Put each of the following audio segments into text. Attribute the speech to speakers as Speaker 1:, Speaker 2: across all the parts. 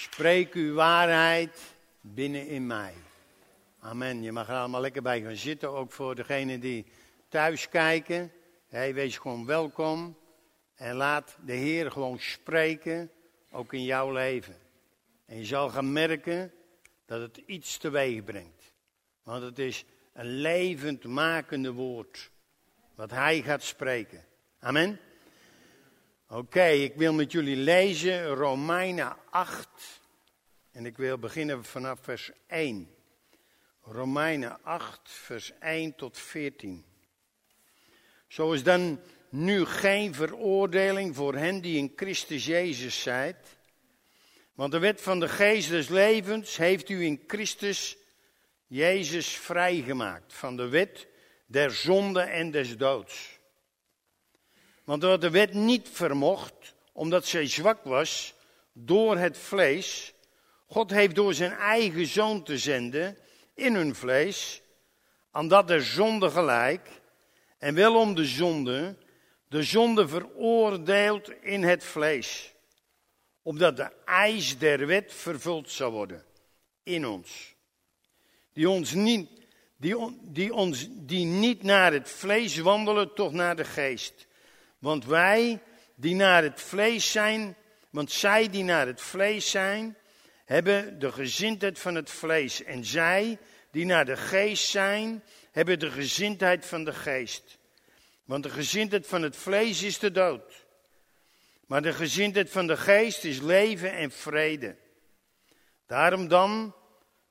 Speaker 1: Spreek uw waarheid binnen in mij. Amen. Je mag er allemaal lekker bij gaan zitten, ook voor degenen die thuis kijken. Hey, wees gewoon welkom. En laat de Heer gewoon spreken, ook in jouw leven. En je zal gaan merken dat het iets teweeg brengt. Want het is een levend makende woord. Wat Hij gaat spreken. Amen. Oké, ik wil met jullie lezen Romeinen 8. En ik wil beginnen vanaf vers 1. Romeinen 8, vers 1 tot 14. Zo is dan nu geen veroordeling voor hen die in Christus Jezus zijn. Want de wet van de geest des levens heeft u in Christus Jezus vrijgemaakt van de wet der zonde en des doods. Want wat de wet niet vermocht, omdat zij zwak was door het vlees, God heeft door zijn eigen zoon te zenden in hun vlees, aan dat der zonde gelijk, en wel om de zonde, de zonde veroordeeld in het vlees, opdat de eis der wet vervuld zou worden in ons, die ons niet, die, die ons, die niet naar het vlees wandelen, toch naar de geest. Want wij die naar het vlees zijn, want zij die naar het vlees zijn, hebben de gezindheid van het vlees. En zij die naar de geest zijn, hebben de gezindheid van de geest. Want de gezindheid van het vlees is de dood. Maar de gezindheid van de geest is leven en vrede. Daarom dan,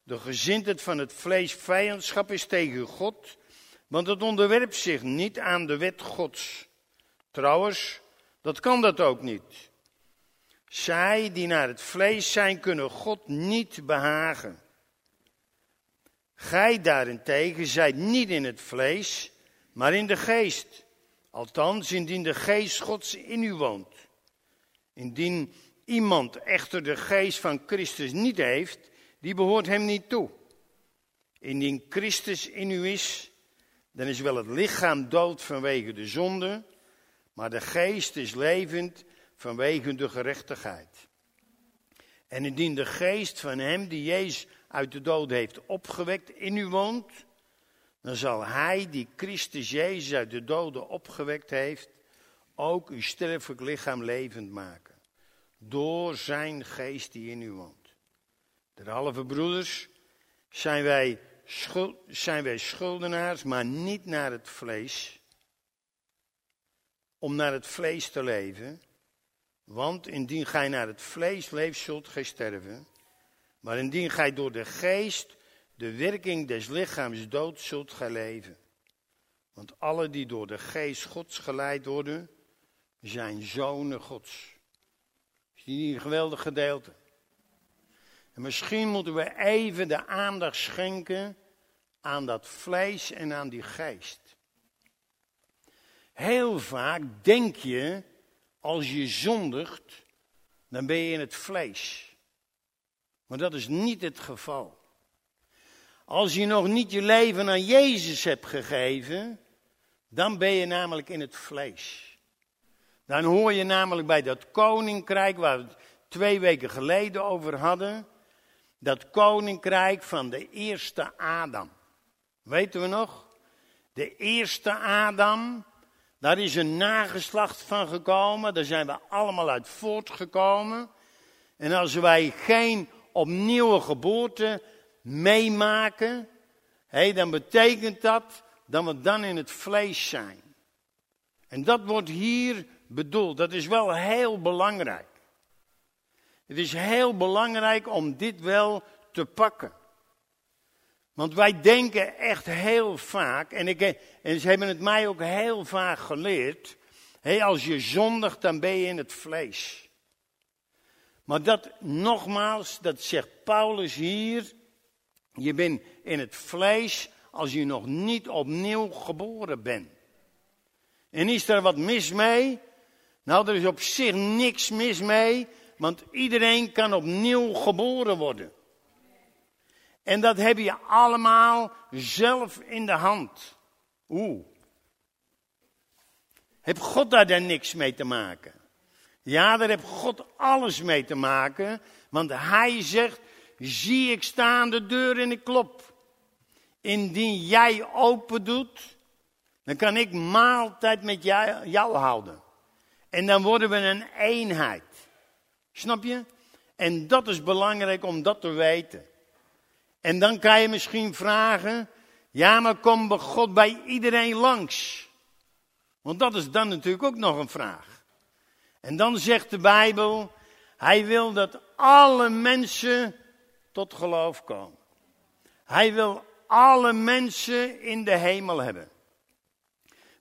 Speaker 1: de gezindheid van het vlees vijandschap is tegen God, want het onderwerpt zich niet aan de wet Gods. Trouwens, dat kan dat ook niet. Zij die naar het vlees zijn, kunnen God niet behagen. Gij daarentegen zijt niet in het vlees, maar in de geest. Althans, indien de geest Gods in u woont. Indien iemand echter de geest van Christus niet heeft, die behoort hem niet toe. Indien Christus in u is, dan is wel het lichaam dood vanwege de zonde, maar de geest is levend vanwege de gerechtigheid. En indien de geest van hem die Jezus uit de dood heeft opgewekt in u woont, dan zal hij die Christus Jezus uit de doden opgewekt heeft, ook uw sterfelijk lichaam levend maken. Door zijn geest die in u woont. halve broeders, zijn wij, zijn wij schuldenaars, maar niet naar het vlees om naar het vlees te leven. Want indien gij naar het vlees leeft, zult gij sterven. Maar indien gij door de geest de werking des lichaams dood, zult gij leven. Want alle die door de geest Gods geleid worden, zijn zonen Gods. Is die een geweldig gedeelte? En misschien moeten we even de aandacht schenken aan dat vlees en aan die geest. Heel vaak denk je, als je zondigt, dan ben je in het vlees. Maar dat is niet het geval. Als je nog niet je leven aan Jezus hebt gegeven, dan ben je namelijk in het vlees. Dan hoor je namelijk bij dat koninkrijk waar we het twee weken geleden over hadden. Dat koninkrijk van de eerste Adam. Weten we nog? De eerste Adam, daar is een nageslacht van gekomen, daar zijn we allemaal uit voortgekomen. En als wij geen opnieuwe geboorte meemaken, hé, dan betekent dat dat we dan in het vlees zijn. En dat wordt hier bedoeld. Dat is wel heel belangrijk. Het is heel belangrijk om dit wel te pakken. Want wij denken echt heel vaak, en, ik, en ze hebben het mij ook heel vaak geleerd. Hé, als je zondigt, dan ben je in het vlees. Maar dat nogmaals, dat zegt Paulus hier. Je bent in het vlees als je nog niet opnieuw geboren bent. En is er wat mis mee? Nou, er is op zich niks mis mee, want iedereen kan opnieuw geboren worden. En dat heb je allemaal zelf in de hand. Oeh. Heb God daar dan niks mee te maken? Ja, daar heeft God alles mee te maken. Want hij zegt, zie ik sta aan de deur en ik klop. Indien jij open doet, dan kan ik maaltijd met jou, jou houden. En dan worden we een eenheid. Snap je? En dat is belangrijk om dat te weten. En dan kan je misschien vragen, ja maar komt God bij iedereen langs? Want dat is dan natuurlijk ook nog een vraag. En dan zegt de Bijbel, hij wil dat alle mensen tot geloof komen. Hij wil alle mensen in de hemel hebben.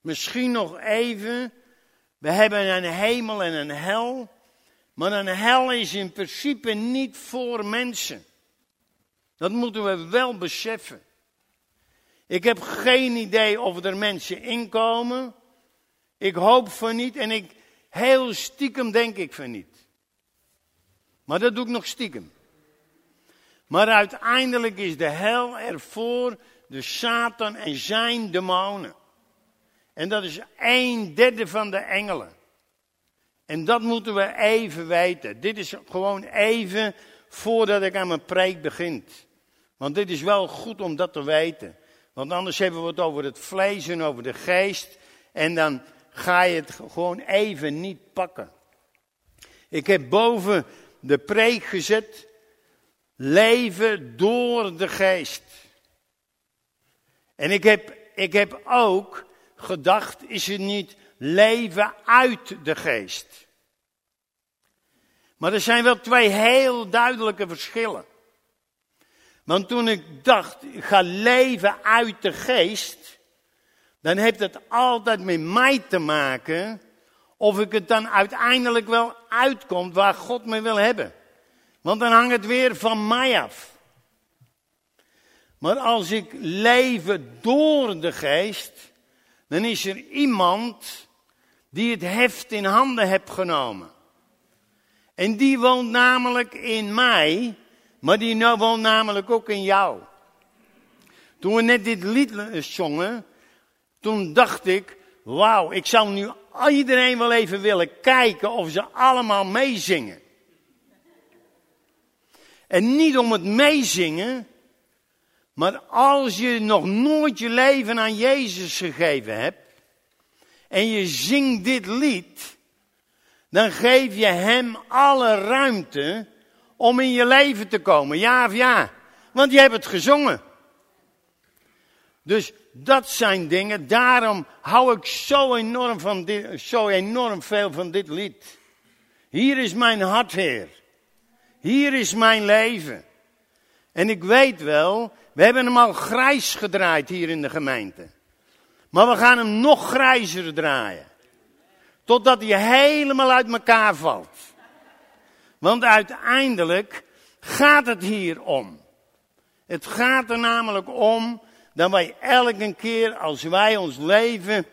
Speaker 1: Misschien nog even, we hebben een hemel en een hel. Maar een hel is in principe niet voor mensen. Dat moeten we wel beseffen. Ik heb geen idee of er mensen inkomen. Ik hoop van niet en ik heel stiekem denk ik van niet. Maar dat doe ik nog stiekem. Maar uiteindelijk is de hel ervoor de Satan en zijn demonen. En dat is een derde van de engelen. En dat moeten we even weten. Dit is gewoon even voordat ik aan mijn preek begin. Want dit is wel goed om dat te weten. Want anders hebben we het over het vlees en over de geest. En dan ga je het gewoon even niet pakken. Ik heb boven de preek gezet. Leven door de geest. En ik heb, ik heb ook gedacht, is het niet leven uit de geest? Maar er zijn wel twee heel duidelijke verschillen. Want toen ik dacht, ik ga leven uit de geest, dan heeft het altijd met mij te maken of ik het dan uiteindelijk wel uitkomt waar God me wil hebben. Want dan hangt het weer van mij af. Maar als ik leven door de geest, dan is er iemand die het heft in handen heeft genomen. En die woont namelijk in mij, maar die nou woont namelijk ook in jou. Toen we net dit lied zongen, toen dacht ik, wauw, ik zou nu iedereen wel even willen kijken of ze allemaal meezingen. En niet om het meezingen, maar als je nog nooit je leven aan Jezus gegeven hebt en je zingt dit lied, dan geef je Hem alle ruimte om in je leven te komen. Ja of ja? Want je hebt het gezongen. Dus dat zijn dingen, daarom hou ik zo enorm, van dit, zo enorm veel van dit lied. Hier is mijn hart, Heer. Hier is mijn leven. En ik weet wel, we hebben hem al grijs gedraaid hier in de gemeente. Maar we gaan hem nog grijzer draaien. Totdat hij helemaal uit elkaar valt. Want uiteindelijk gaat het hier om. Het gaat er namelijk om dat wij elke keer als wij ons leven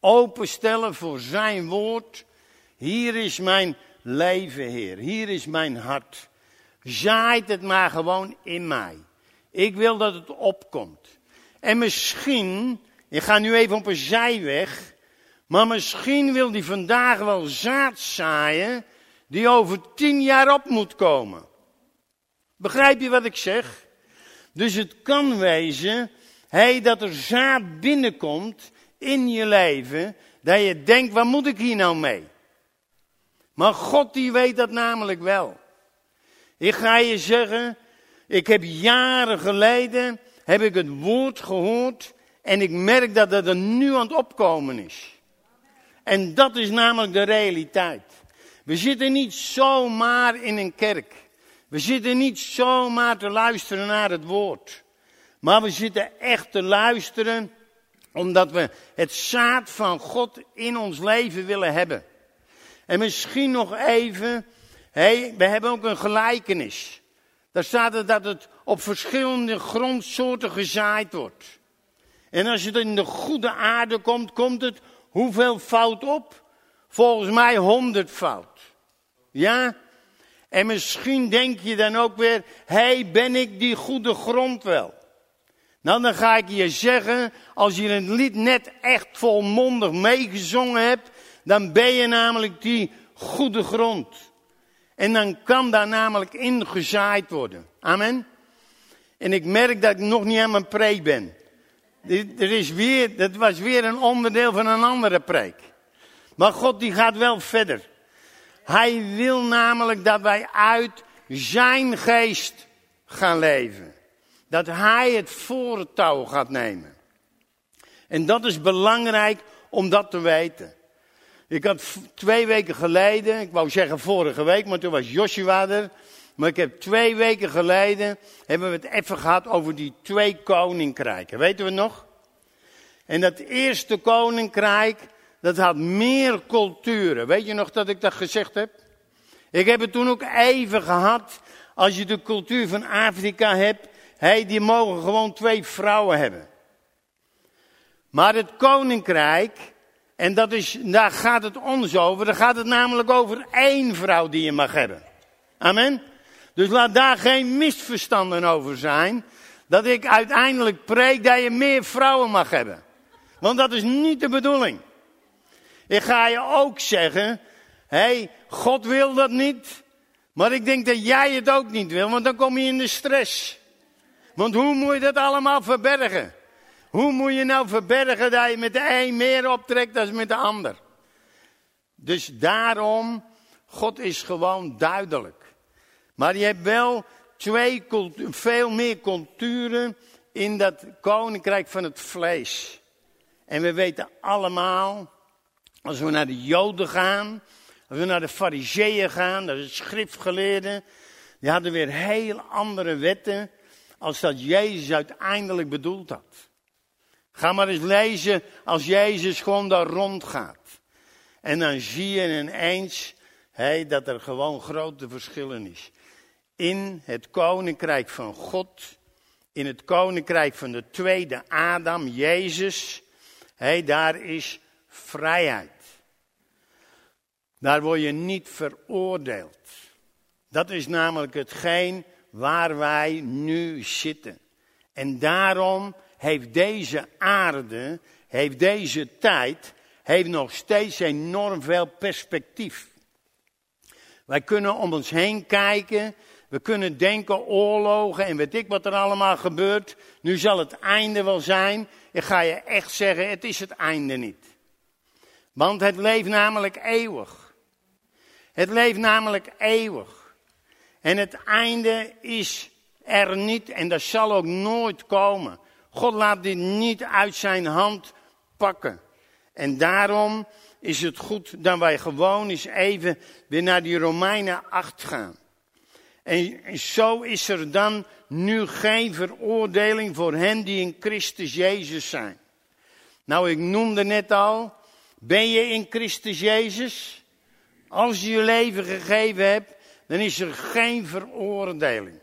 Speaker 1: openstellen voor zijn woord. Hier is mijn leven, Heer. Hier is mijn hart. Zaait het maar gewoon in mij. Ik wil dat het opkomt. En misschien, ik ga nu even op een zijweg. Maar misschien wil hij vandaag wel zaad zaaien die over tien jaar op moet komen. Begrijp je wat ik zeg? Dus het kan wezen, hey, dat er zaad binnenkomt in je leven, dat je denkt, waar moet ik hier nou mee? Maar God die weet dat namelijk wel. Ik ga je zeggen, ik heb jaren geleden, heb ik het woord gehoord en ik merk dat het er nu aan het opkomen is. En dat is namelijk de realiteit. We zitten niet zomaar in een kerk. We zitten niet zomaar te luisteren naar het woord. Maar we zitten echt te luisteren omdat we het zaad van God in ons leven willen hebben. En misschien nog even, hey, we hebben ook een gelijkenis. Daar staat dat het op verschillende grondsoorten gezaaid wordt. En als het in de goede aarde komt, komt het hoeveel fout op? Volgens mij honderd fout. Ja? En misschien denk je dan ook weer, hé, hey, ben ik die goede grond wel? Nou, dan ga ik je zeggen, als je het lied net echt volmondig meegezongen hebt, dan ben je namelijk die goede grond. En dan kan daar namelijk in gezaaid worden. Amen. En ik merk dat ik nog niet aan mijn preek ben. Er is weer, dat was weer een onderdeel van een andere preek. Maar God die gaat wel verder. Hij wil namelijk dat wij uit zijn geest gaan leven. Dat hij het voortouw gaat nemen. En dat is belangrijk om dat te weten. Ik had twee weken geleden, ik wou zeggen vorige week, maar toen was Joshua er. Maar ik heb twee weken geleden, hebben we het even gehad over die twee koninkrijken. Weten we nog? En dat eerste koninkrijk, dat had meer culturen. Weet je nog dat ik dat gezegd heb? Ik heb het toen ook even gehad. Als je de cultuur van Afrika hebt, hey, die mogen gewoon twee vrouwen hebben. Maar het koninkrijk, en dat is, daar gaat het ons over, daar gaat het namelijk over één vrouw die je mag hebben. Amen. Dus laat daar geen misverstanden over zijn. Dat ik uiteindelijk preek dat je meer vrouwen mag hebben. Want dat is niet de bedoeling. Ik ga je ook zeggen, hé, hey, God wil dat niet. Maar ik denk dat jij het ook niet wil, want dan kom je in de stress. Want hoe moet je dat allemaal verbergen? Hoe moet je nou verbergen dat je met de een meer optrekt dan met de ander? Dus daarom, God is gewoon duidelijk. Maar je hebt wel twee, veel meer culturen in dat koninkrijk van het vlees. En we weten allemaal, als we naar de Joden gaan, als we naar de Fariseeën gaan, dat is schriftgeleerden, die hadden weer heel andere wetten als dat Jezus uiteindelijk bedoeld had. Ga maar eens lezen als Jezus gewoon daar rondgaat. En dan zie je ineens hey, dat er gewoon grote verschillen is. In het koninkrijk van God, in het koninkrijk van de tweede Adam, Jezus, hey, daar is vrijheid. Daar word je niet veroordeeld. Dat is namelijk hetgeen waar wij nu zitten. En daarom heeft deze aarde, heeft deze tijd, heeft nog steeds enorm veel perspectief. Wij kunnen om ons heen kijken, we kunnen denken oorlogen en weet ik wat er allemaal gebeurt. Nu zal het einde wel zijn. Ik ga je echt zeggen, het is het einde niet. Want het leeft namelijk eeuwig. Het leeft namelijk eeuwig. En het einde is er niet en dat zal ook nooit komen. God laat dit niet uit zijn hand pakken. En daarom is het goed dat wij gewoon eens even weer naar die Romeinen 8 gaan. En zo is er dan nu geen veroordeling voor hen die in Christus Jezus zijn. Nou, ik noemde net al, ben je in Christus Jezus? Als je je leven gegeven hebt, dan is er geen veroordeling.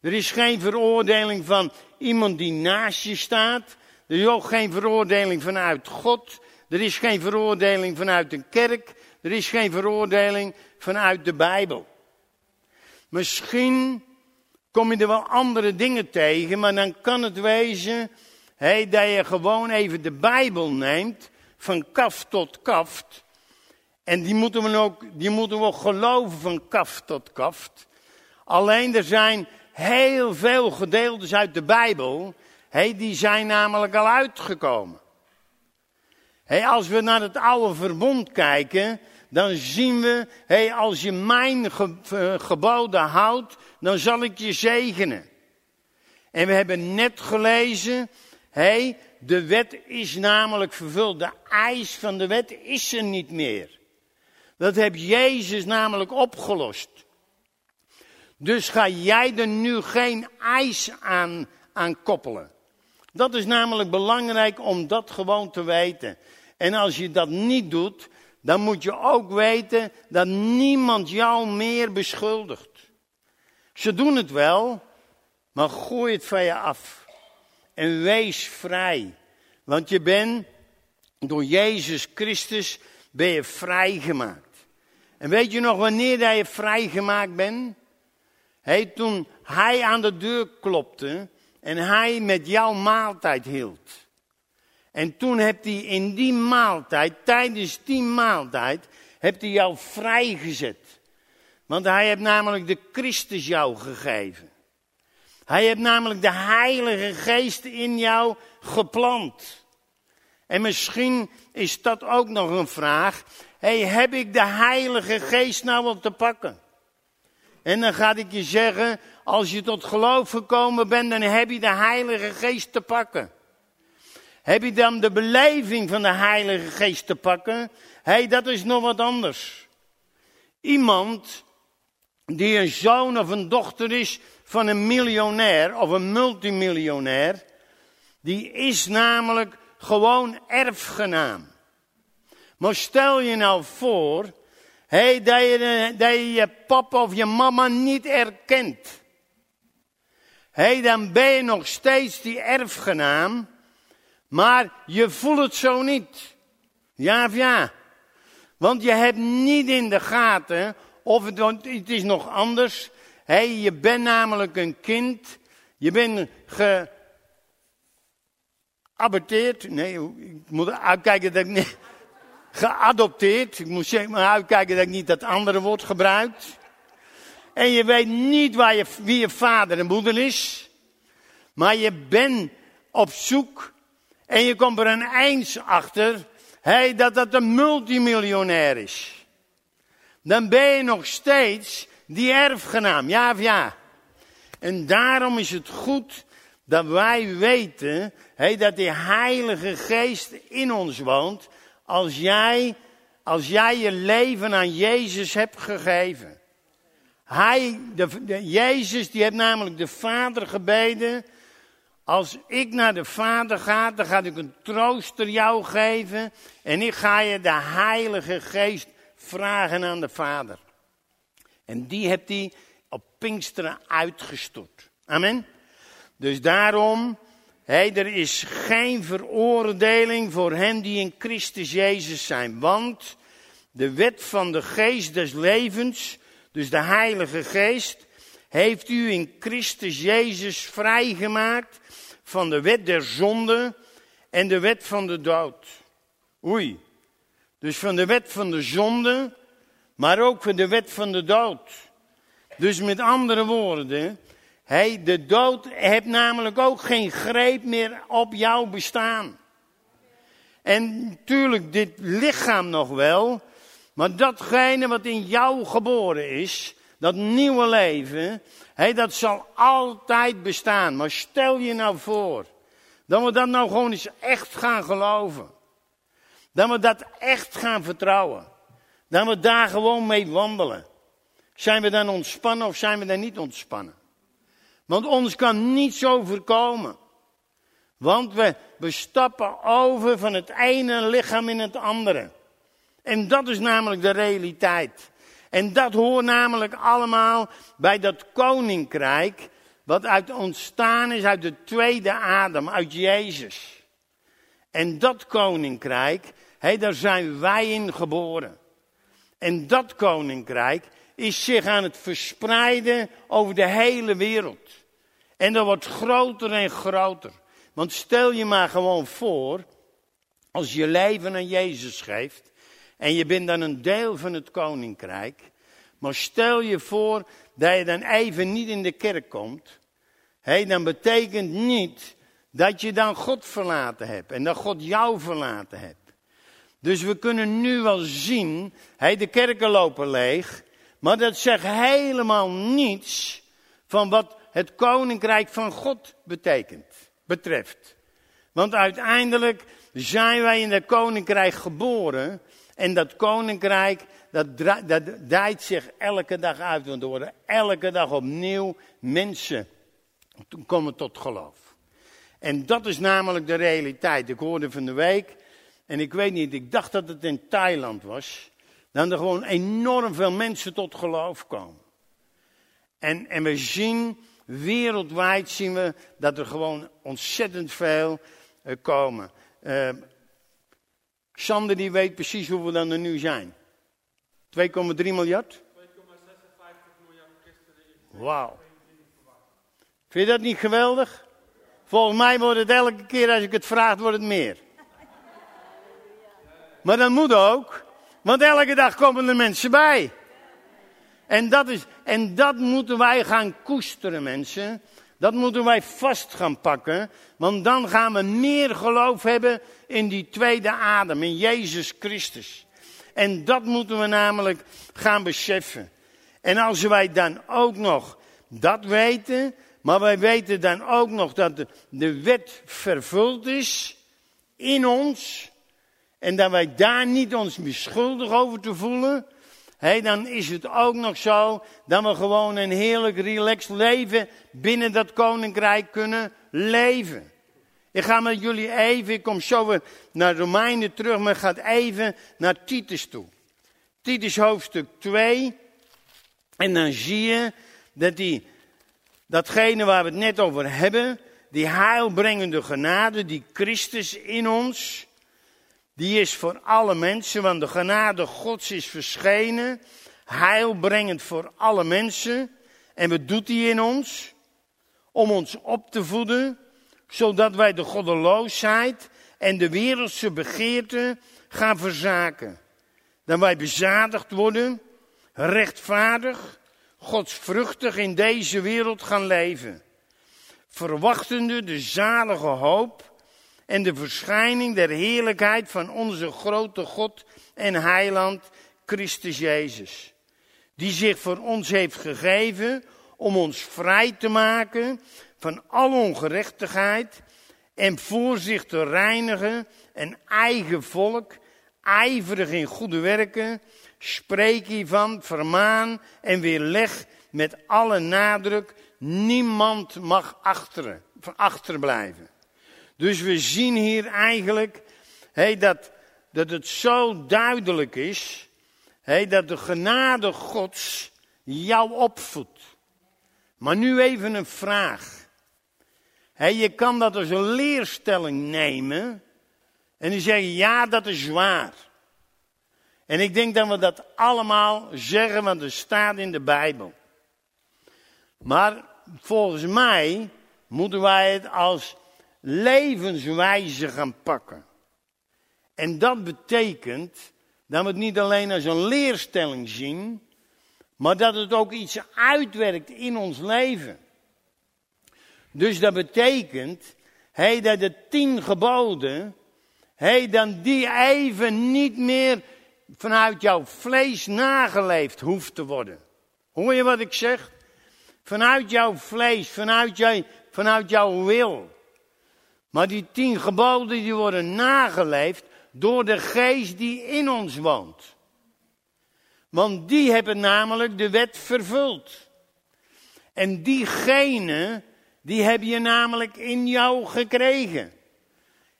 Speaker 1: Er is geen veroordeling van iemand die naast je staat. Er is ook geen veroordeling vanuit God. Er is geen veroordeling vanuit een kerk. Er is geen veroordeling vanuit de Bijbel. Misschien kom je er wel andere dingen tegen, maar dan kan het wezen dat je gewoon even de Bijbel neemt, van kaf tot kaft. En die moeten we ook, die moeten we geloven van kaf tot kaft. Alleen er zijn heel veel gedeeltes uit de Bijbel, hey, die zijn namelijk al uitgekomen. Hey, als we naar het oude verbond kijken, dan zien we, hey, als je mijn ge, geboden houdt, dan zal ik je zegenen. En we hebben net gelezen, hey, de wet is namelijk vervuld. De eis van de wet is er niet meer. Dat heb Jezus namelijk opgelost. Dus ga jij er nu geen eis aan, aan koppelen. Dat is namelijk belangrijk om dat gewoon te weten. En als je dat niet doet, dan moet je ook weten dat niemand jou meer beschuldigt. Ze doen het wel, maar gooi het van je af. En wees vrij. Want je bent door Jezus Christus ben je vrijgemaakt. En weet je nog wanneer je vrijgemaakt bent? Hey, toen hij aan de deur klopte en hij met jouw maaltijd hield. En toen hebt hij in die maaltijd, tijdens die maaltijd, hebt hij jou vrijgezet. Want hij heeft namelijk de Christus jou gegeven. Hij heeft namelijk de Heilige Geest in jou geplant. En misschien is dat ook nog een vraag. Hey, heb ik de Heilige Geest nou op te pakken? En dan ga ik je zeggen, als je tot geloof gekomen bent, dan heb je de Heilige Geest te pakken. Heb je dan de beleving van de Heilige Geest te pakken? Hé, hey, dat is nog wat anders. Iemand die een zoon of een dochter is van een miljonair of een multimiljonair, die is namelijk gewoon erfgenaam. Maar stel je nou voor, hey, dat, je, dat je papa of je mama niet erkent. hey, dan ben je nog steeds die erfgenaam, maar je voelt het zo niet. Ja of ja? Want je hebt niet in de gaten of het, het is nog anders. Hey, je bent namelijk een kind. Je bent geaborteerd. Nee, ik moet uitkijken dat ik niet. Geadopteerd. Ik moet zeggen, maar uitkijken dat ik niet dat andere woord gebruik. En je weet niet waar je, wie je vader en moeder is. Maar je bent op zoek. En je komt er een eens achter. Hey, dat dat een multimiljonair is. Dan ben je nog steeds die erfgenaam, ja of ja? En daarom is het goed dat wij weten hey, dat die Heilige Geest in ons woont. Als jij, als jij je leven aan Jezus hebt gegeven. Hij, de, Jezus, die heeft namelijk de Vader gebeden. Als ik naar de Vader ga, dan ga ik een trooster jou geven. En ik ga je de Heilige Geest vragen aan de Vader. En die hebt hij op Pinksteren uitgestort. Amen. Dus daarom, hey, er is geen veroordeling voor hen die in Christus Jezus zijn. Want de wet van de geest des levens, dus de Heilige Geest, heeft u in Christus Jezus vrijgemaakt van de wet der zonde en de wet van de dood. Oei. Dus van de wet van de zonde maar ook voor de wet van de dood. Dus met andere woorden, hey, de dood heeft namelijk ook geen greep meer op jouw bestaan. En natuurlijk dit lichaam nog wel, maar datgene wat in jou geboren is, dat nieuwe leven, hey, dat zal altijd bestaan. Maar stel je nou voor, dat we dat nou gewoon eens echt gaan geloven. Dat we dat echt gaan vertrouwen. Dat we daar gewoon mee wandelen. Zijn we dan ontspannen of zijn we dan niet ontspannen? Want ons kan niets overkomen. Want we, stappen over van het ene lichaam in het andere. En dat is namelijk de realiteit. En dat hoort namelijk allemaal bij dat koninkrijk. Wat uit ontstaan is uit de tweede adem, uit Jezus. En dat koninkrijk, hé, daar zijn wij in geboren. En dat koninkrijk is zich aan het verspreiden over de hele wereld. En dat wordt groter en groter. Want stel je maar gewoon voor, als je leven aan Jezus geeft en je bent dan een deel van het koninkrijk, maar stel je voor dat je dan even niet in de kerk komt, hey, dan betekent niet dat je dan God verlaten hebt en dat God jou verlaten hebt. Dus we kunnen nu wel zien, de kerken lopen leeg, maar dat zegt helemaal niets van wat het koninkrijk van God betekent, betreft. Want uiteindelijk zijn wij in dat koninkrijk geboren en dat koninkrijk, dat, dat draait zich elke dag uit, want er worden elke dag opnieuw mensen komen tot geloof. En dat is namelijk de realiteit. Ik hoorde van de week en ik weet niet, ik dacht dat het in Thailand was. Dan er gewoon enorm veel mensen tot geloof komen. En, en we zien, wereldwijd zien we dat er gewoon ontzettend veel uh, komen. Uh, Sander die weet precies hoeveel dan er nu zijn. 2,3 miljard? 2,56 miljard christenen. Wauw. Vind je dat niet geweldig? Volgens mij wordt het elke keer als ik het vraag, wordt het meer. Maar dat moet ook, want elke dag komen er mensen bij. En dat, is, en dat moeten wij gaan koesteren, mensen. Dat moeten wij vast gaan pakken. Want dan gaan we meer geloof hebben in die tweede adem, in Jezus Christus. En dat moeten we namelijk gaan beseffen. En als wij dan ook nog dat weten, maar wij weten dan ook nog dat de, de wet vervuld is in ons. En dat wij daar niet ons beschuldigd over te voelen. Hey, dan is het ook nog zo dat we gewoon een heerlijk relaxed leven binnen dat koninkrijk kunnen leven. Ik ga met jullie even, ik kom zo weer naar Romeinen terug, maar ik ga even naar Titus toe. Titus hoofdstuk 2. En dan zie je dat die, datgene waar we het net over hebben, die heilbrengende genade, die Christus in ons, die is voor alle mensen, want de genade Gods is verschenen, heilbrengend voor alle mensen. En wat doet hij in ons? Om ons op te voeden, zodat wij de goddeloosheid en de wereldse begeerte gaan verzaken. Dat wij bezadigd worden, rechtvaardig, godsvruchtig in deze wereld gaan leven. Verwachtende de zalige hoop en de verschijning der heerlijkheid van onze grote God en Heiland Christus Jezus. Die zich voor ons heeft gegeven om ons vrij te maken van alle ongerechtigheid en voor zich te reinigen een eigen volk, ijverig in goede werken, spreek hiervan, vermaan en weerleg met alle nadruk, niemand mag achteren, achterblijven. Dus we zien hier eigenlijk dat, dat het zo duidelijk is dat de genade Gods jou opvoedt. Maar nu even een vraag. Je kan dat als een leerstelling nemen en die zeggen ja, dat is waar. En ik denk dat we dat allemaal zeggen, want het staat in de Bijbel. Maar volgens mij moeten wij het als levenswijze gaan pakken. En dat betekent dat we het niet alleen als een leerstelling zien, maar dat het ook iets uitwerkt in ons leven. Dus dat betekent, hey, dat de tien geboden, hey, dan die even niet meer vanuit jouw vlees nageleefd hoeft te worden. Hoor je wat ik zeg? Vanuit jouw vlees, vanuit, jij, vanuit jouw wil. Maar die tien geboden die worden nageleefd door de geest die in ons woont. Want die hebben namelijk de wet vervuld. En diegene, die heb je namelijk in jou gekregen.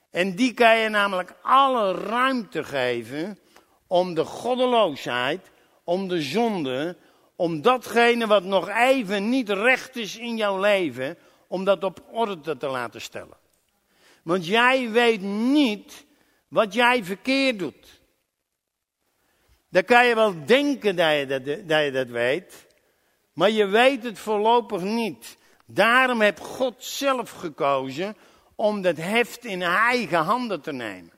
Speaker 1: En die kan je namelijk alle ruimte geven om de goddeloosheid, om de zonde, om datgene wat nog even niet recht is in jouw leven, om dat op orde te laten stellen. Want jij weet niet wat jij verkeerd doet. Dan kan je wel denken dat je dat, dat je dat weet, maar je weet het voorlopig niet. Daarom heeft God zelf gekozen om dat heft in eigen handen te nemen.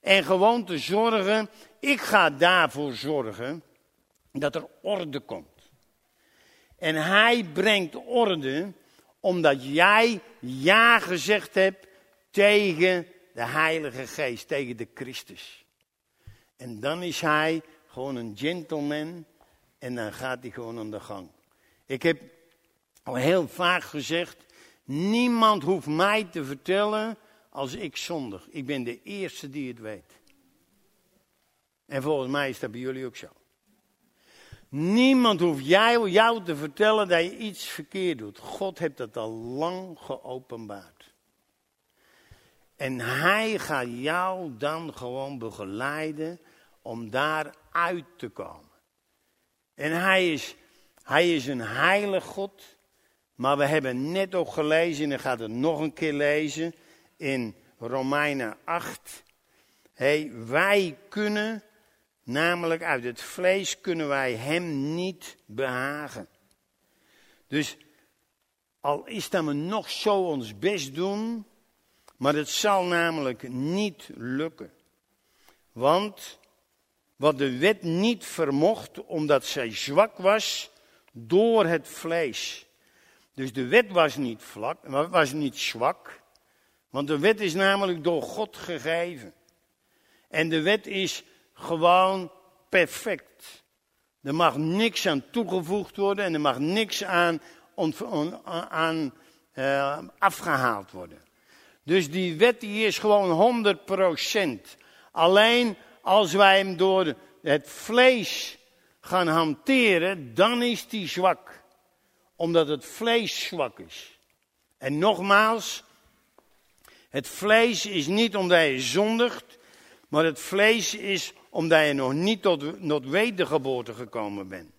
Speaker 1: En gewoon te zorgen, ik ga daarvoor zorgen dat er orde komt. En hij brengt orde omdat jij ja gezegd hebt tegen de Heilige Geest, tegen de Christus. En dan is hij gewoon een gentleman en dan gaat hij gewoon aan de gang. Ik heb al heel vaak gezegd, niemand hoeft mij te vertellen als ik zondig. Ik ben de eerste die het weet. En volgens mij is dat bij jullie ook zo. Niemand hoeft jou, jou te vertellen dat je iets verkeerd doet. God heeft dat al lang geopenbaard. En hij gaat jou dan gewoon begeleiden om daar uit te komen. En hij is, hij is een heilig God. Maar we hebben net ook gelezen, en ik ga het nog een keer lezen, in Romeinen 8. Hey, wij kunnen, namelijk uit het vlees, kunnen wij hem niet behagen. Dus al is dat we nog zo ons best doen, maar het zal namelijk niet lukken. Want wat de wet niet vermocht, omdat zij zwak was door het vlees. Dus de wet was niet vlak, was niet zwak, want de wet is namelijk door God gegeven. En de wet is gewoon perfect. Er mag niks aan toegevoegd worden en er mag niks aan, aan uh, afgehaald worden. Dus die wet die is gewoon 100%. Alleen als wij hem door het vlees gaan hanteren, dan is die zwak. Omdat het vlees zwak is. En nogmaals, het vlees is niet omdat je zondigt, maar het vlees is omdat je nog niet tot, tot wedergeboorte gekomen bent.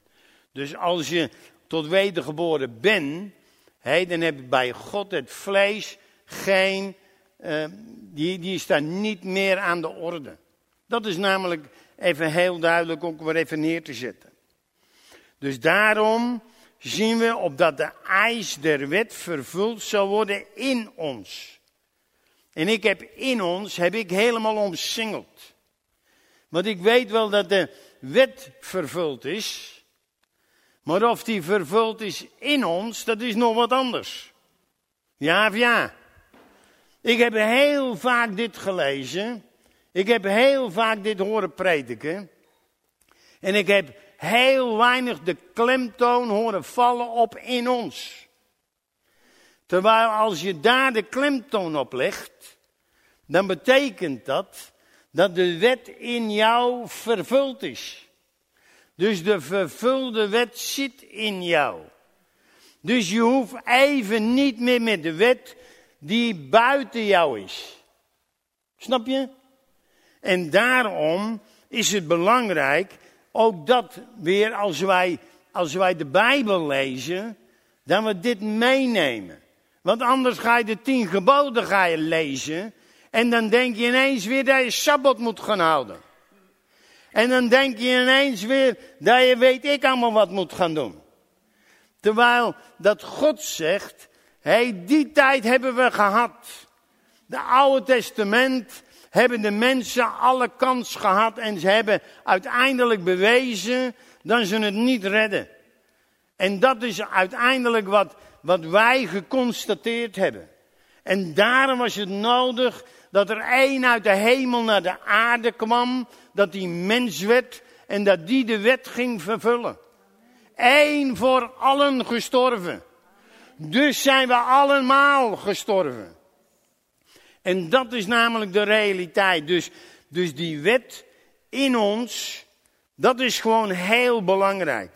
Speaker 1: Dus als je tot wedergeboren bent, dan heb je bij God het vlees geen, uh, die, die is daar niet meer aan de orde. Dat is namelijk even heel duidelijk ook weer even neer te zetten. Dus daarom zien we opdat de eis der wet vervuld zal worden in ons. En ik heb in ons, heb ik helemaal omsingeld. Want ik weet wel dat de wet vervuld is. Maar of die vervuld is in ons, dat is nog wat anders. Ja of ja? Ik heb heel vaak dit gelezen. Ik heb heel vaak dit horen prediken. En ik heb heel weinig de klemtoon horen vallen op in ons. Terwijl als je daar de klemtoon op legt, dan betekent dat dat de wet in jou vervuld is. Dus de vervulde wet zit in jou. Dus je hoeft even niet meer met de wet die buiten jou is. Snap je? En daarom is het belangrijk, ook dat weer als wij, als wij de Bijbel lezen, dat we dit meenemen. Want anders ga je de tien geboden ga je lezen en dan denk je ineens weer dat je Sabbat moet gaan houden. En dan denk je ineens weer dat je weet ik allemaal wat moet gaan doen. Terwijl dat God zegt, hey, die tijd hebben we gehad. De Oude Testament hebben de mensen alle kans gehad en ze hebben uiteindelijk bewezen dat ze het niet redden. En dat is uiteindelijk wat, wat wij geconstateerd hebben. En daarom was het nodig dat er één uit de hemel naar de aarde kwam, dat die mens werd en dat die de wet ging vervullen. Eén voor allen gestorven. Dus zijn we allemaal gestorven. En dat is namelijk de realiteit. Dus, dus die wet in ons, dat is gewoon heel belangrijk.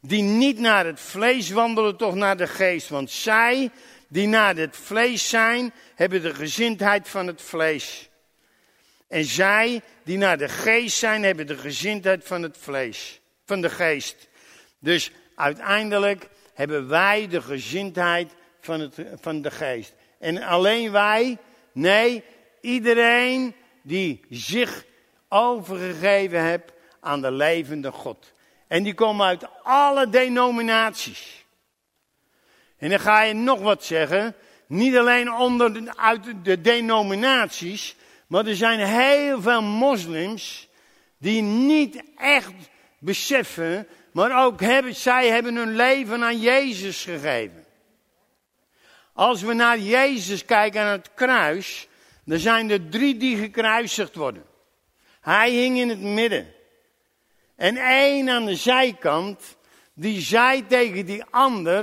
Speaker 1: Die niet naar het vlees wandelen, toch naar de geest. Want zij die naar het vlees zijn, hebben de gezindheid van het vlees. En zij die naar de geest zijn, hebben de gezindheid van het vlees, van de geest. Dus uiteindelijk hebben wij de gezindheid van, het, van de geest. En alleen wij, nee, iedereen die zich overgegeven hebt aan de levende God. En die komen uit alle denominaties. En dan ga je nog wat zeggen. Niet alleen onder de, uit de denominaties, maar er zijn heel veel moslims die niet echt beseffen, maar ook zij hebben hun leven aan Jezus gegeven. Als we naar Jezus kijken aan het kruis, dan zijn er drie die gekruisigd worden. Hij hing in het midden. En één aan de zijkant, die zei tegen die ander,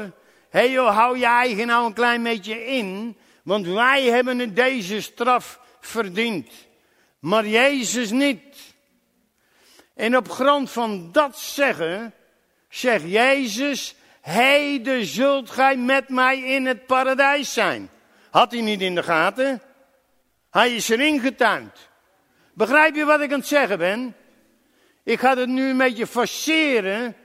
Speaker 1: hé hey joh, hou je eigen nou een klein beetje in, want wij hebben deze straf verdiend. Maar Jezus niet. En op grond van dat zeggen, zegt Jezus, heden zult gij met mij in het paradijs zijn. Had hij niet in de gaten? Hij is erin getuind. Begrijp je wat ik aan het zeggen ben? Ik ga het nu een beetje forceren,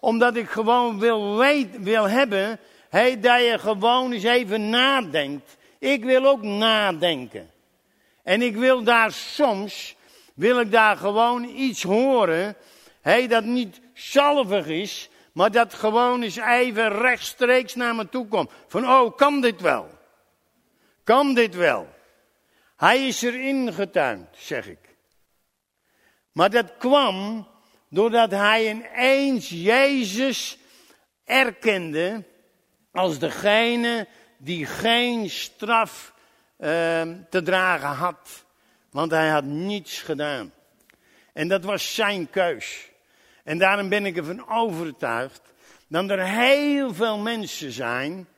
Speaker 1: omdat ik gewoon wil, wil hebben, hey, dat je gewoon eens even nadenkt. Ik wil ook nadenken. En ik wil daar soms, wil ik daar gewoon iets horen, hey, dat niet salvig is, maar dat gewoon eens even rechtstreeks naar me toe komt. Van, oh, kan dit wel? Kan dit wel? Hij is erin getuind, zeg ik. Maar dat kwam doordat hij ineens Jezus erkende als degene die geen straf uh, te dragen had. Want hij had niets gedaan. En dat was zijn keus. En daarom ben ik ervan overtuigd dat er heel veel mensen zijn,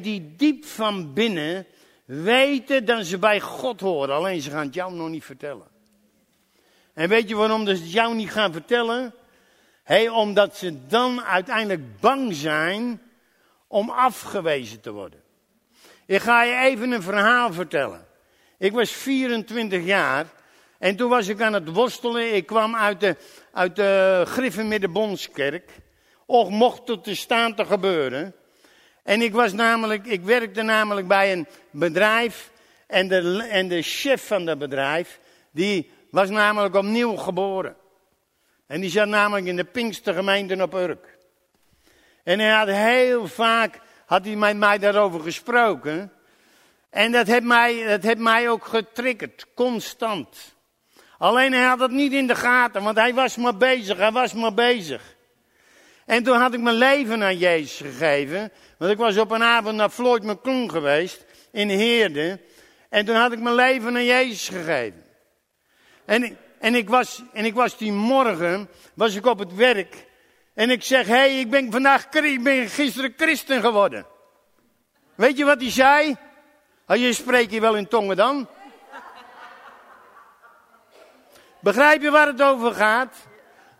Speaker 1: die diep van binnen weten dat ze bij God horen. Alleen ze gaan het jou nog niet vertellen. En weet je waarom ze het jou niet gaan vertellen? Hey, omdat ze dan uiteindelijk bang zijn om afgewezen te worden. Ik ga je even een verhaal vertellen. Ik was 24 jaar en toen was ik aan het worstelen. Ik kwam uit de, uit de Griffenmiddenbondskerk. Och, mocht het te staan te gebeuren. En ik was namelijk, ik werkte namelijk bij een bedrijf. En de, en de chef van dat bedrijf, die was namelijk opnieuw geboren. En die zat namelijk in de Pinkstergemeente op Urk. En hij had heel vaak, had hij met mij daarover gesproken. En dat heeft mij, dat heeft mij ook getriggerd, constant. Alleen hij had het niet in de gaten, want hij was maar bezig, hij was maar bezig. En toen had ik mijn leven aan Jezus gegeven. Want ik was op een avond naar Floyd McClung geweest, in Heerde. En toen had ik mijn leven aan Jezus gegeven. En, en, ik was, en ik was die morgen, was ik op het werk. En ik zeg, hé, hey, ik ben vandaag, ik ben gisteren christen geworden. Weet je wat hij zei? Oh, je spreekt je wel in tongen dan? Begrijp je waar het over gaat?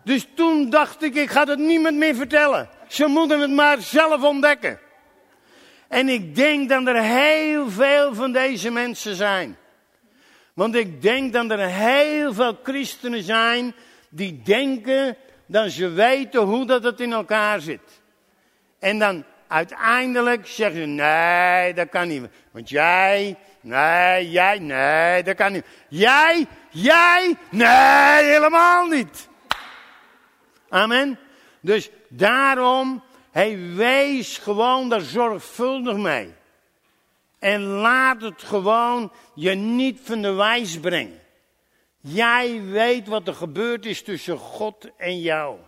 Speaker 1: Dus toen dacht ik, ik ga het niemand meer vertellen. Ze moeten het maar zelf ontdekken. En ik denk dat er heel veel van deze mensen zijn. Want ik denk dat er heel veel christenen zijn die denken dat ze weten hoe dat het in elkaar zit. En dan uiteindelijk zeggen ze, nee, dat kan niet. Want jij, nee, jij, nee, dat kan niet. Jij, jij, nee, helemaal niet. Amen. Dus daarom, hij wees gewoon daar zorgvuldig mee. En laat het gewoon je niet van de wijs brengen. Jij weet wat er gebeurd is tussen God en jou.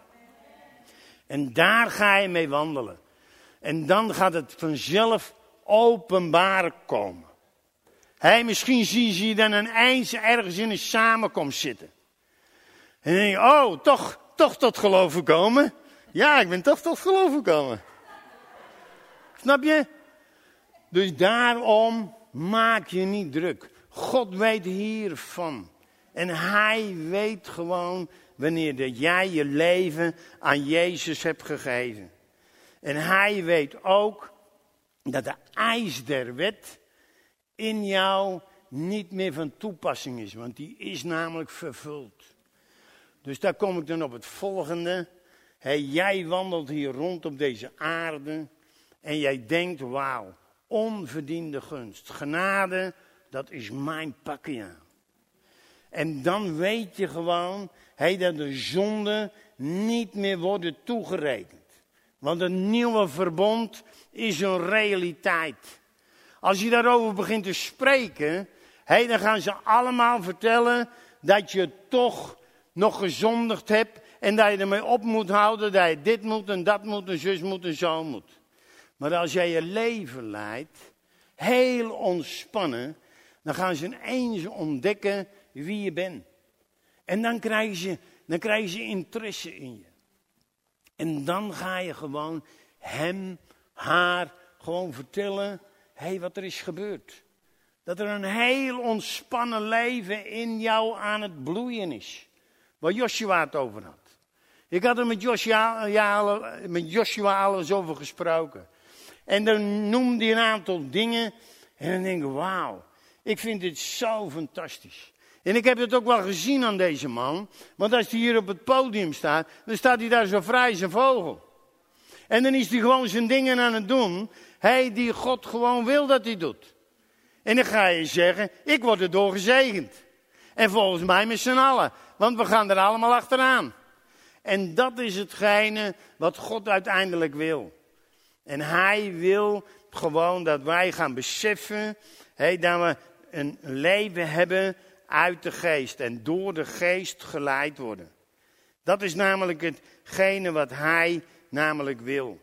Speaker 1: En daar ga je mee wandelen. En dan gaat het vanzelf openbaar komen. Hey, misschien zie je dan ineens ergens in een samenkomst zitten. En dan denk je, oh, toch, toch tot geloof gekomen. Ja, ik ben toch tot geloof gekomen. Snap je? Dus daarom maak je niet druk. God weet hiervan. En hij weet gewoon wanneer dat jij je leven aan Jezus hebt gegeven. En hij weet ook dat de eis der wet in jou niet meer van toepassing is, want die is namelijk vervuld. Dus daar kom ik dan op het volgende. jij wandelt hier rond op deze aarde en jij denkt, wauw, onverdiende gunst. Genade, dat is mijn pakje En dan weet je gewoon hey, dat de zonden niet meer worden toegerekend. Want een nieuwe verbond is een realiteit. Als je daarover begint te spreken, hey, dan gaan ze allemaal vertellen dat je toch nog gezondigd hebt en dat je ermee op moet houden, dat je dit moet en dat moet en zus moet en zo moet. Maar als jij je leven leidt, heel ontspannen, dan gaan ze ineens ontdekken wie je bent. En dan krijgen ze, dan krijgen ze interesse in je. En dan ga je gewoon hem, haar, gewoon vertellen, hé, hey, wat er is gebeurd. Dat er een heel ontspannen leven in jou aan het bloeien is. Waar Joshua het over had. Ik had er met Joshua, ja, met Joshua over gesproken. En dan noemde hij een aantal dingen. En dan denk ik, wauw, ik vind dit zo fantastisch. En ik heb het ook wel gezien aan deze man. Want als hij hier op het podium staat, dan staat hij daar zo vrij zijn vogel. En dan is hij gewoon zijn dingen aan het doen. Hij die God gewoon wil dat hij doet. En dan ga je zeggen, ik word erdoor gezegend. En volgens mij met z'n allen. Want we gaan er allemaal achteraan. En dat is hetgene wat God uiteindelijk wil. En hij wil gewoon dat wij gaan beseffen hey, dat we een leven hebben uit de geest en door de geest geleid worden. Dat is namelijk hetgene wat hij namelijk wil.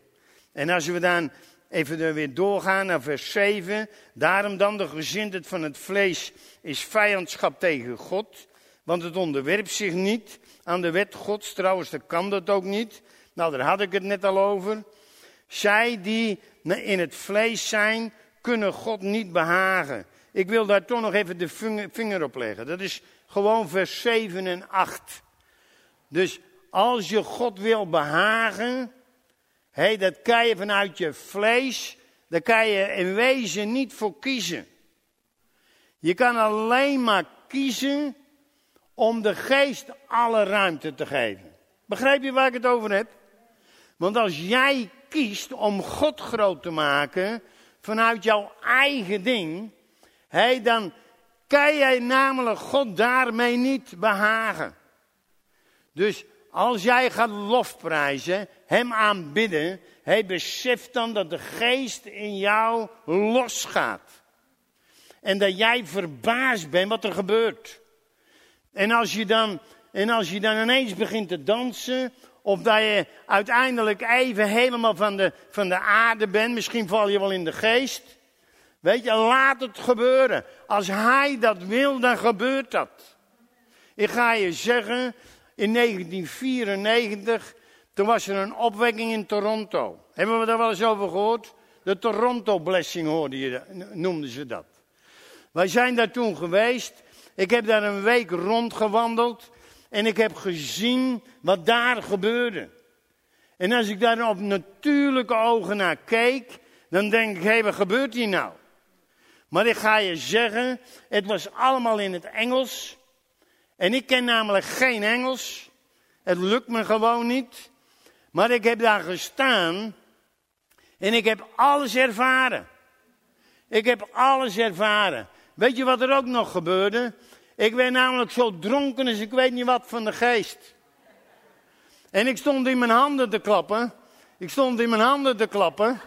Speaker 1: En als we dan even er weer doorgaan naar vers 7. Daarom dan de gezindheid van het vlees is vijandschap tegen God. Want het onderwerpt zich niet aan de wet Gods. Trouwens, dat kan dat ook niet. Nou, daar had ik het net al over. Zij die in het vlees zijn, kunnen God niet behagen. Ik wil daar toch nog even de vinger op leggen. Dat is gewoon vers 7 en 8. Dus als je God wil behagen, hé, dat kan je vanuit je vlees, daar kan je in wezen niet voor kiezen. Je kan alleen maar kiezen om de geest alle ruimte te geven. Begrijp je waar ik het over heb? Want als jij kiest om God groot te maken vanuit jouw eigen ding, hé, dan kan jij namelijk God daarmee niet behagen. Dus als jij gaat lofprijzen, hem aanbidden, hij beseft dan dat de geest in jou losgaat. En dat jij verbaasd bent wat er gebeurt. En als je dan, en als je dan ineens begint te dansen, of dat je uiteindelijk even helemaal van de, van de aarde bent, misschien val je wel in de geest. Weet je, laat het gebeuren. Als hij dat wil, dan gebeurt dat. Ik ga je zeggen, in 1994, toen was er een opwekking in Toronto. Hebben we daar wel eens over gehoord? De Toronto Blessing hoorde je, noemden ze dat. Wij zijn daar toen geweest. Ik heb daar een week rondgewandeld. En ik heb gezien wat daar gebeurde. En als ik daar op natuurlijke ogen naar keek, dan denk ik, hé, wat gebeurt hier nou? Maar ik ga je zeggen, het was allemaal in het Engels. En ik ken namelijk geen Engels. Het lukt me gewoon niet. Maar ik heb daar gestaan en ik heb alles ervaren. Ik heb alles ervaren. Weet je wat er ook nog gebeurde? Ik werd namelijk zo dronken als ik weet niet wat van de geest. En ik stond in mijn handen te klappen. Ik stond in mijn handen te klappen.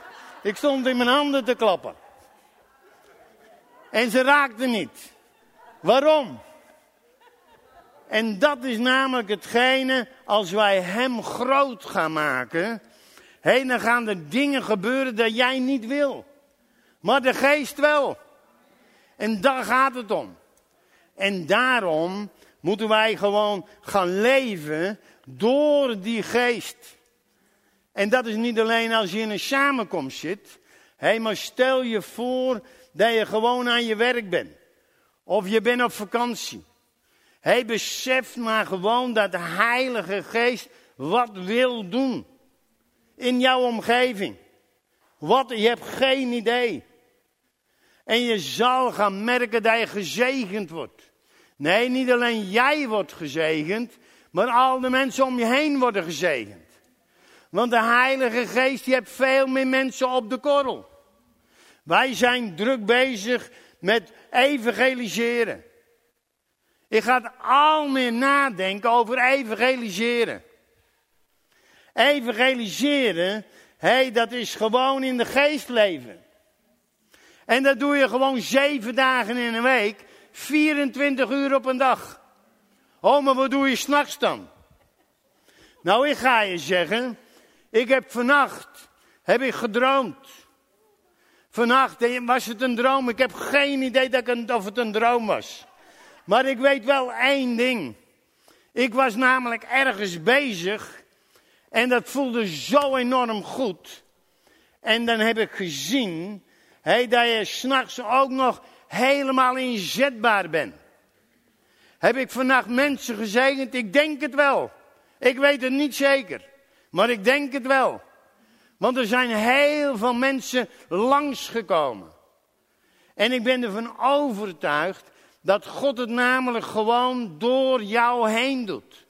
Speaker 1: Ik stond in mijn handen te klappen. En ze raakten niet. Waarom? En dat is namelijk hetgene, als wij Hem groot gaan maken, hé, dan gaan er dingen gebeuren dat jij niet wil. Maar de geest wel. En daar gaat het om. En daarom moeten wij gewoon gaan leven door die geest. En dat is niet alleen als je in een samenkomst zit. Hé, maar stel je voor dat je gewoon aan je werk bent. Of je bent op vakantie. Hij beseft maar gewoon dat de Heilige Geest wat wil doen. In jouw omgeving. Wat, je hebt geen idee. En je zal gaan merken dat je gezegend wordt. Nee, niet alleen jij wordt gezegend, maar al de mensen om je heen worden gezegend. Want de Heilige Geest, die hebt veel meer mensen op de korrel. Wij zijn druk bezig met evangeliseren. Ik ga al meer nadenken over evangeliseren. Evangeliseren, hé, hey, dat is gewoon in de geest leven. En dat doe je gewoon zeven dagen in een week, 24 uur op een dag. Oh, maar wat doe je s'nachts dan? Nou, ik ga je zeggen, ik heb vannacht, heb ik gedroomd. Vannacht was het een droom, ik heb geen idee dat ik, of het een droom was. Maar ik weet wel één ding. Ik was namelijk ergens bezig en dat voelde zo enorm goed. En dan heb ik gezien hey, dat je s'nachts ook nog helemaal inzetbaar bent. Heb ik vannacht mensen gezegend? Ik denk het wel. Ik weet het niet zeker, maar ik denk het wel. Want er zijn heel veel mensen langsgekomen. En ik ben ervan overtuigd dat God het namelijk gewoon door jou heen doet.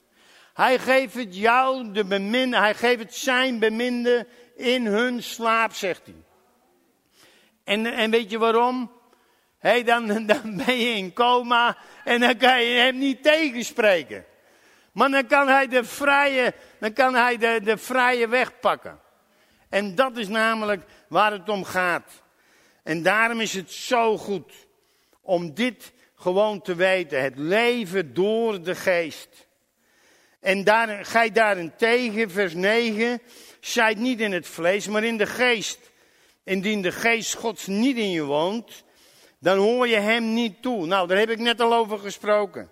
Speaker 1: Hij geeft het jou de beminde, hij geeft het zijn beminde in hun slaap, zegt hij. En, en weet je waarom? Hey, dan, dan ben je in coma en dan kan je hem niet tegenspreken. Maar dan kan hij de vrije, dan kan hij de, de vrije weg pakken. En dat is namelijk waar het om gaat. En daarom is het zo goed om dit gewoon te weten. Het leven door de geest. En daar, gij daarentegen, vers 9, zijt niet in het vlees, maar in de geest. Indien de geest Gods niet in je woont, dan hoor je hem niet toe. Nou, daar heb ik net al over gesproken.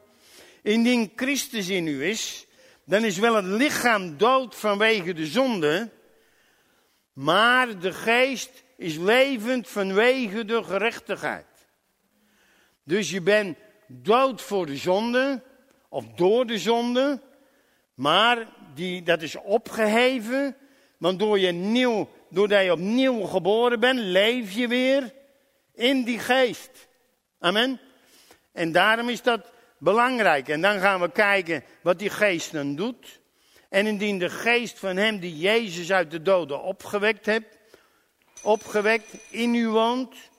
Speaker 1: Indien Christus in u is, dan is wel het lichaam dood vanwege de zonde, maar de geest is levend vanwege de gerechtigheid. Dus je bent dood voor de zonde, of door de zonde, maar die, dat is opgeheven, want door je nieuw, doordat je opnieuw geboren bent, leef je weer in die geest. Amen. En daarom is dat belangrijk. En dan gaan we kijken wat die geest dan doet. En indien de geest van hem die Jezus uit de doden opgewekt hebt, opgewekt in u woont,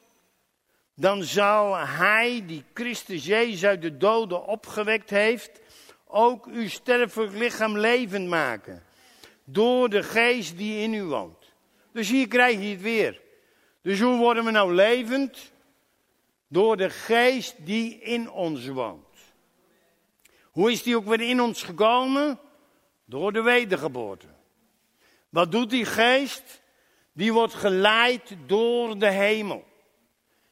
Speaker 1: dan zal hij die Christus Jezus uit de doden opgewekt heeft, ook uw sterfelijk lichaam levend maken. Door de geest die in u woont. Dus hier krijg je het weer. Dus hoe worden we nou levend? Door de geest die in ons woont. Hoe is die ook weer in ons gekomen? Door de wedergeboorte. Wat doet die geest? Die wordt geleid door de hemel.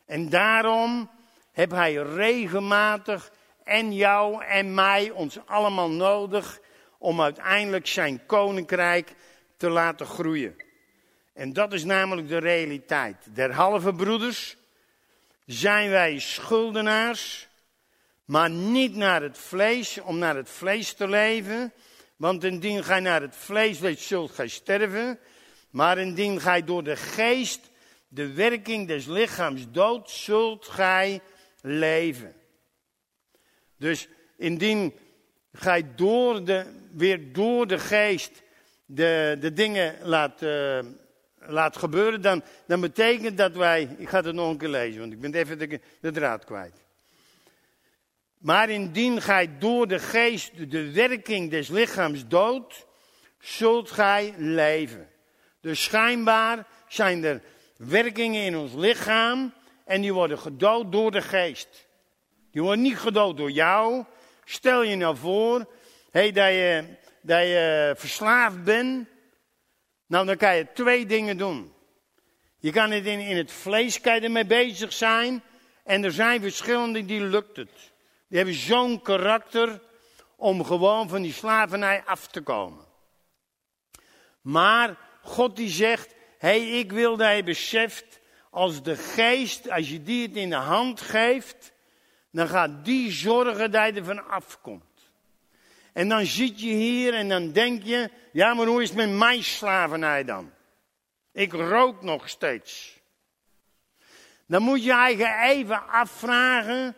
Speaker 1: En daarom heb hij regelmatig en jou en mij, ons allemaal nodig om uiteindelijk zijn koninkrijk te laten groeien. En dat is namelijk de realiteit. Derhalve broeders zijn wij schuldenaars, maar niet naar het vlees, om naar het vlees te leven. Want indien gij naar het vlees leeft, zult gij sterven. Maar indien gij door de geest de werking des lichaams dood, zult gij leven. Dus indien gij door de, weer door de geest de, de dingen laat, uh, laat gebeuren, dan, dan betekent dat wij, ik ga het nog een keer lezen, want ik ben even de, de draad kwijt. Maar indien gij door de geest de werking des lichaams dood, zult gij leven. Dus schijnbaar zijn er werkingen in ons lichaam en die worden gedood door de geest. Die worden niet gedood door jou. Stel je nou voor hey, dat, je, dat je verslaafd bent. Nou, dan kan je twee dingen doen. Je kan het in, in het vlees kan je ermee bezig zijn. En er zijn verschillende die lukt het. Die hebben zo'n karakter om gewoon van die slavernij af te komen. Maar God die zegt, hey, ik wil dat je beseft, als de geest, als je die het in de hand geeft, dan gaat die zorgen dat je er van afkomt. En dan zit je hier en dan denk je, ja, maar hoe is met mijn slavernij dan? Ik rook nog steeds. Dan moet je eigen even afvragen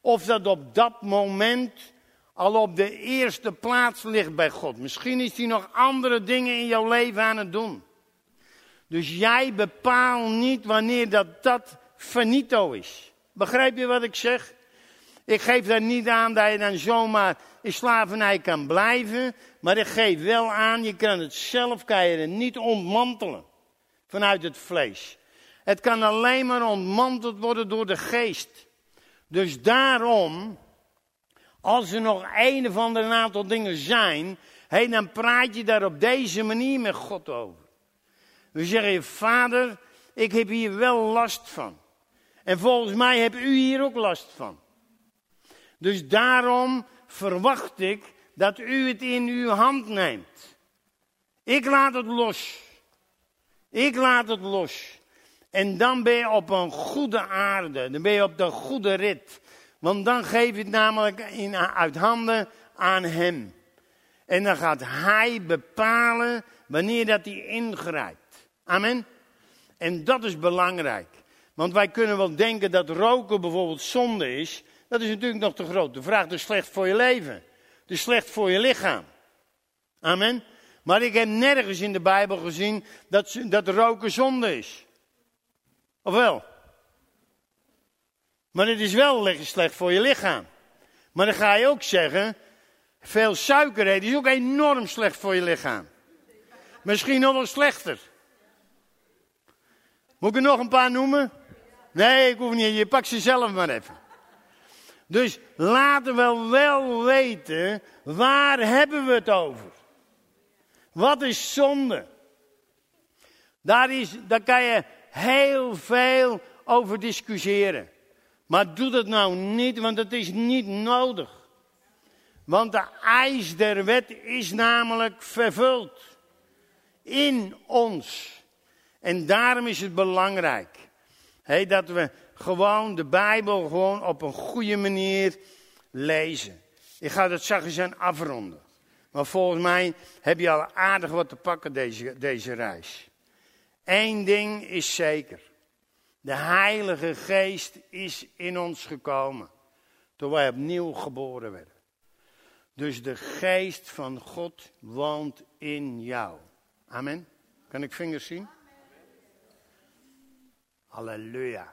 Speaker 1: of dat op dat moment al op de eerste plaats ligt bij God. Misschien is hij nog andere dingen in jouw leven aan het doen. Dus jij bepaalt niet wanneer dat, dat finito is. Begrijp je wat ik zeg? Ik geef daar niet aan dat je dan zomaar in slavernij kan blijven. Maar ik geef wel aan, je kan het zelf niet ontmantelen. Vanuit het vlees. Het kan alleen maar ontmanteld worden door de geest. Dus daarom, als er nog een of ander aantal dingen zijn, hey, dan praat je daar op deze manier met God over. We zeggen, vader, ik heb hier wel last van. En volgens mij hebt u hier ook last van. Dus daarom verwacht ik dat u het in uw hand neemt. Ik laat het los. Ik laat het los. En dan ben je op een goede aarde. Dan ben je op de goede rit. Want dan geef je het namelijk in, uit handen aan hem. En dan gaat hij bepalen wanneer dat hij ingrijpt. Amen. En dat is belangrijk. Want wij kunnen wel denken dat roken bijvoorbeeld zonde is. Dat is natuurlijk nog te groot. De vraag is slecht voor je leven. Het is slecht voor je lichaam. Amen. Maar ik heb nergens in de Bijbel gezien dat, dat roken zonde is. Of wel? Maar het is wel slecht voor je lichaam. Maar dan ga je ook zeggen, veel suiker eten is ook enorm slecht voor je lichaam. Misschien nog wel slechter. Moet ik er nog een paar noemen? Nee, ik hoef niet. Je pakt ze zelf maar even. Dus laten we wel weten, waar hebben we het over? Wat is zonde? Daar, is, daar kan je heel veel over discussiëren. Maar doe dat nou niet, want het is niet nodig. Want de eis der wet is namelijk vervuld. In ons. En daarom is het belangrijk dat we gewoon de Bijbel gewoon op een goede manier lezen. Ik ga dat zachtjes aan afronden. Maar volgens mij heb je al aardig wat te pakken deze, deze reis. Eén ding is zeker. De Heilige Geest is in ons gekomen. Toen wij opnieuw geboren werden. Dus de Geest van God woont in jou. Amen. Kan ik vingers zien? Halleluja.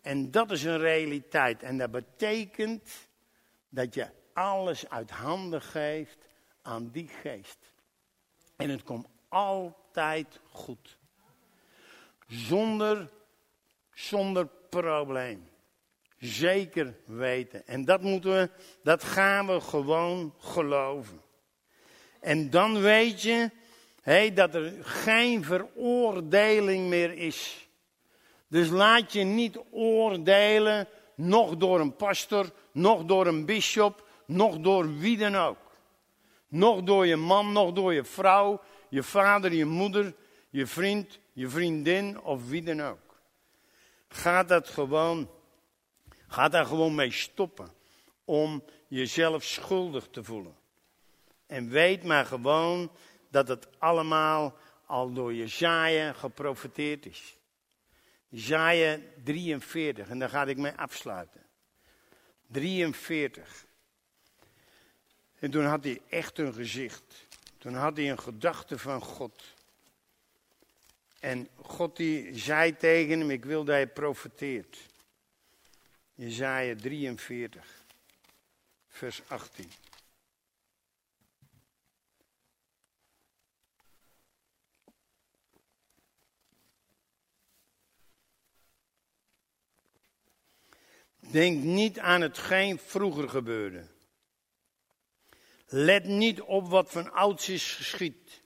Speaker 1: En dat is een realiteit. En dat betekent dat je alles uit handen geeft aan die geest. En het komt altijd goed. Zonder, zonder probleem. Zeker weten. En dat moeten we, dat gaan we gewoon geloven. En dan weet je hey, dat er geen veroordeling meer is. Dus laat je niet oordelen, nog door een pastor, nog door een bisschop, nog door wie dan ook. Nog door je man, nog door je vrouw, je vader, je moeder, je vriend, je vriendin of wie dan ook. Ga dat gewoon, ga daar gewoon mee stoppen om jezelf schuldig te voelen. En weet maar gewoon dat het allemaal al door Jezaja geprofiteerd is. Jezaja 43, en daar ga ik mee afsluiten. 43. En toen had hij echt een gezicht. Toen had hij een gedachte van God. En God die zei tegen hem, ik wil dat hij profeteert. Jezaja 43, vers 18. Denk niet aan hetgeen vroeger gebeurde. Let niet op wat van ouds is geschied.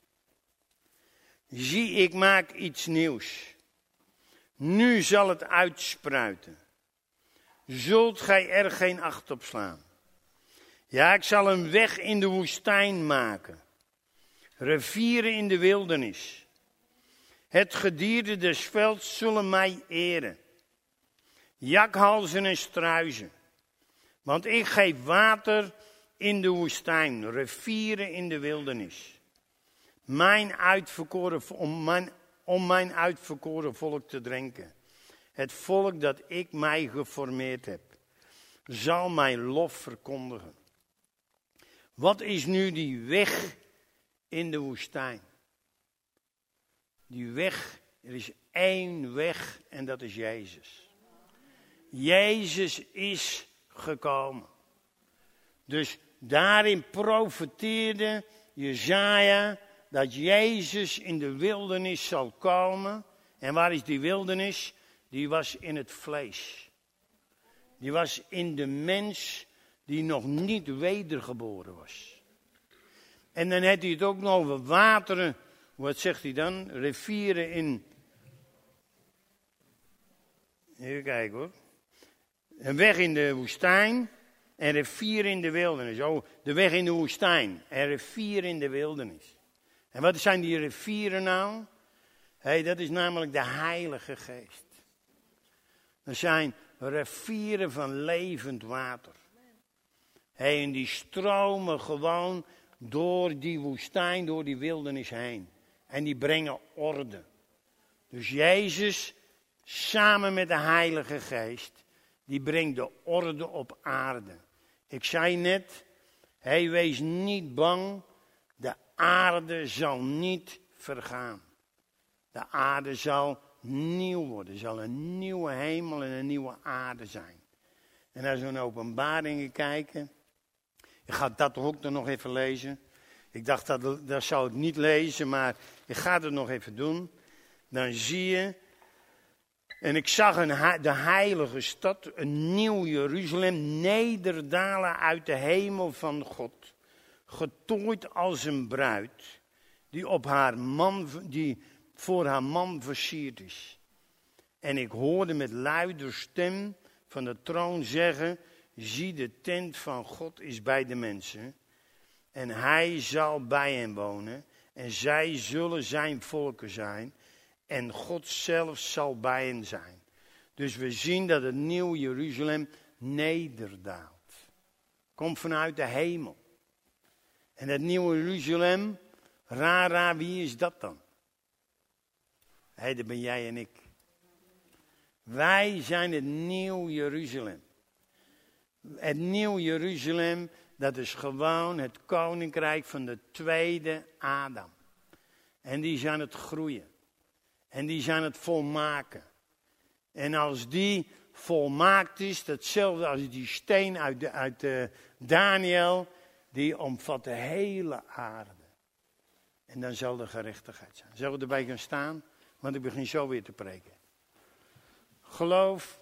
Speaker 1: Zie, ik maak iets nieuws. Nu zal het uitspruiten. Zult gij er geen acht op slaan? Ja, ik zal een weg in de woestijn maken. Rivieren in de wildernis. Het gedierde des velds zullen mij eren jakhalzen en struizen. Want ik geef water in de woestijn, rivieren in de wildernis. Mijn uitverkoren, om, mijn, om mijn uitverkoren volk te drinken. Het volk dat ik mij geformeerd heb, zal mijn lof verkondigen. Wat is nu die weg in de woestijn? Die weg, er is één weg en dat is Jezus. Jezus is gekomen. Dus daarin profeteerde Jezaja dat Jezus in de wildernis zal komen. En waar is die wildernis? Die was in het vlees. Die was in de mens die nog niet wedergeboren was. En dan heeft hij het ook nog over wateren. Wat zegt hij dan? Rivieren in. Even kijken hoor. Een weg in de woestijn en rivier in de wildernis. Oh, de weg in de woestijn en rivier in de wildernis. En wat zijn die rivieren nou? Hey, dat is namelijk de Heilige Geest. Dat zijn rivieren van levend water. Hey, en die stromen gewoon door die woestijn, door die wildernis heen. En die brengen orde. Dus Jezus, samen met de Heilige Geest, die brengt de orde op aarde. Ik zei net, hij wees niet bang, de aarde zal niet vergaan. De aarde zal nieuw worden, zal een nieuwe hemel en een nieuwe aarde zijn. En als we naar openbaringen kijken, ik ga dat ook nog even lezen. Ik dacht dat, dat zou ik niet lezen, maar ik ga het nog even doen. Dan zie je En ik zag een, de heilige stad, een nieuw Jeruzalem, nederdalen uit de hemel van God. Getooid als een bruid, die, op haar man, die voor haar man versierd is. En ik hoorde met luider stem van de troon zeggen, zie de tent van God is bij de mensen. En hij zal bij hen wonen en zij zullen zijn volken zijn en God zelf zal bij hen zijn. Dus we zien dat het nieuw Jeruzalem nederdaalt. Komt vanuit de hemel. En het nieuwe Jeruzalem, rara, wie is dat dan? Hé, hey, dat ben jij en ik. Wij zijn het nieuw Jeruzalem. Het nieuw Jeruzalem, dat is gewoon het koninkrijk van de tweede Adam. En die zijn het groeien. En die zijn het volmaken. En als die volmaakt is, datzelfde als die steen uit, de, uit de Daniel, die omvat de hele aarde. En dan zal er gerechtigheid zijn. Zullen we erbij gaan staan? Want ik begin zo weer te preken. Geloof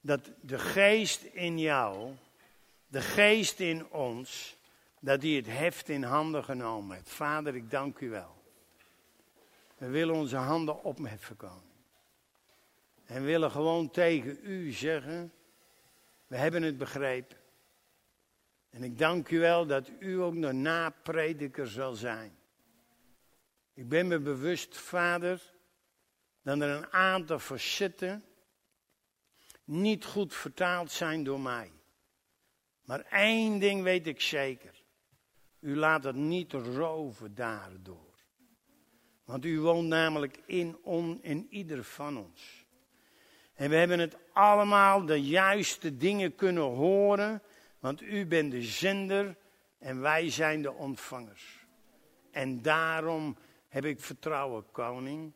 Speaker 1: dat de geest in jou, de geest in ons, dat die het heft in handen genomen heeft. Vader, ik dank u wel. We willen onze handen opheffen, koning. En willen gewoon tegen u zeggen, we hebben het begrepen. En ik dank u wel dat u ook de naprediker zal zijn. Ik ben me bewust, vader, dat er een aantal facetten niet goed vertaald zijn door mij. Maar één ding weet ik zeker. U laat het niet roven daardoor. Want u woont namelijk in, on, in ieder van ons. En we hebben het allemaal de juiste dingen kunnen horen. Want u bent de zender en wij zijn de ontvangers. En daarom heb ik vertrouwen, koning,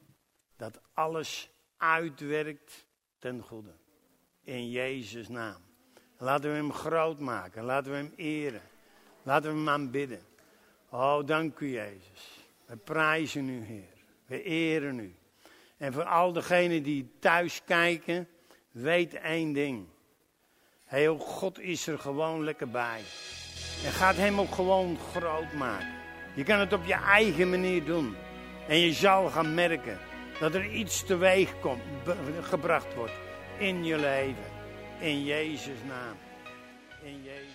Speaker 1: dat alles uitwerkt ten goede. In Jezus' naam. Laten we hem groot maken. Laten we hem eren. Laten we hem aanbidden. Oh, dank u Jezus. We prijzen u, Heer. We eren u. En voor al degenen die thuis kijken, weet één ding. Heel God is er gewoon lekker bij. En gaat hem ook gewoon groot maken. Je kan het op je eigen manier doen. En je zal gaan merken dat er iets teweeg komt, gebracht wordt in je leven. In Jezus' naam. In Jezus.